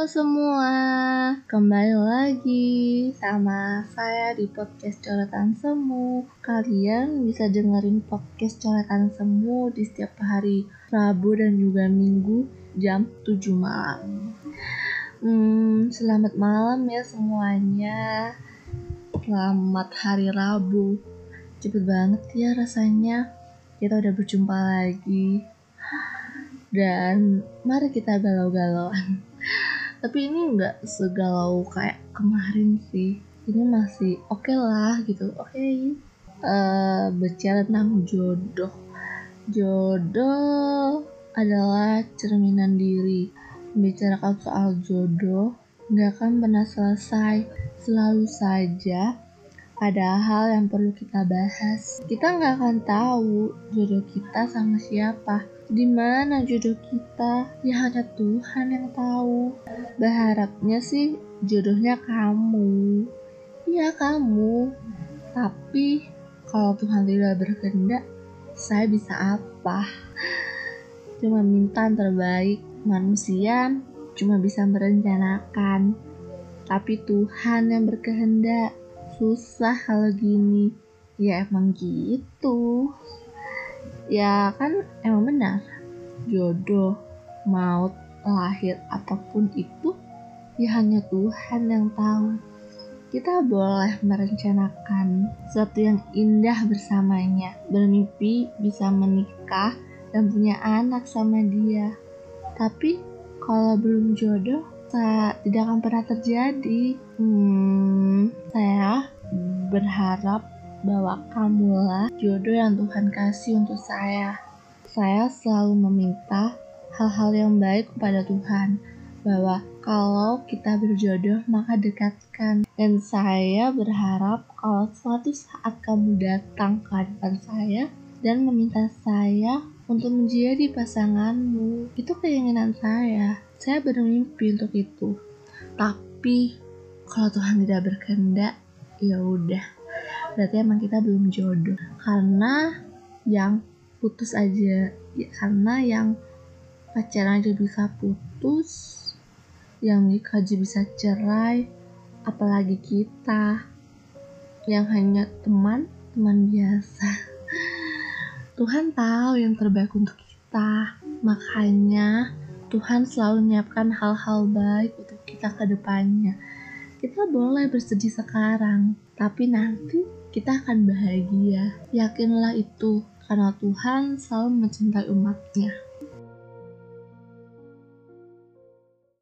Halo semua, kembali lagi sama saya di podcast Coretan Semu. Kalian bisa dengerin podcast Coretan Semu di setiap hari Rabu dan juga Minggu jam 7 malam. Hmm, selamat malam ya semuanya. Selamat hari Rabu. Cepet banget ya rasanya. Kita udah berjumpa lagi. Dan mari kita galau-galauan tapi ini nggak segalau kayak kemarin sih. Ini masih oke okay lah gitu. Oke. Okay. uh, bicara tentang jodoh. Jodoh adalah cerminan diri. Membicarakan soal jodoh nggak akan pernah selesai. Selalu saja ada hal yang perlu kita bahas. Kita nggak akan tahu jodoh kita sama siapa di mana jodoh kita? Ya hanya Tuhan yang tahu. Berharapnya sih jodohnya kamu. Ya kamu. Tapi kalau Tuhan tidak berkehendak, saya bisa apa? Cuma minta yang terbaik. Manusia cuma bisa merencanakan. Tapi Tuhan yang berkehendak. Susah kalau gini. Ya emang gitu ya kan emang benar. Jodoh maut lahir apa pun itu ya hanya Tuhan yang tahu. Kita boleh merencanakan sesuatu yang indah bersamanya bermimpi bisa menikah dan punya anak sama dia. Tapi kalau belum jodoh tidak akan pernah terjadi. Hmm, saya berharap bahwa kamulah jodoh yang Tuhan kasih untuk saya. Saya selalu meminta hal-hal yang baik kepada Tuhan, bahwa kalau kita berjodoh maka dekatkan. Dan saya berharap kalau suatu saat kamu datang ke hadapan saya dan meminta saya untuk menjadi pasanganmu, itu keinginan saya. Saya bermimpi untuk itu. Tapi kalau Tuhan tidak berkehendak, ya udah berarti emang kita belum jodoh. Karena yang putus aja. Ya, karena yang pacaran aja bisa putus yang nikah aja bisa cerai apalagi kita yang hanya teman teman biasa. Tuhan tahu yang terbaik untuk kita. Makanya Tuhan selalu menyiapkan hal-hal baik untuk kita ke depannya kita boleh bersedih sekarang tapi nanti kita akan bahagia. Yakinlah itu, karena Tuhan selalu mencintai umatnya.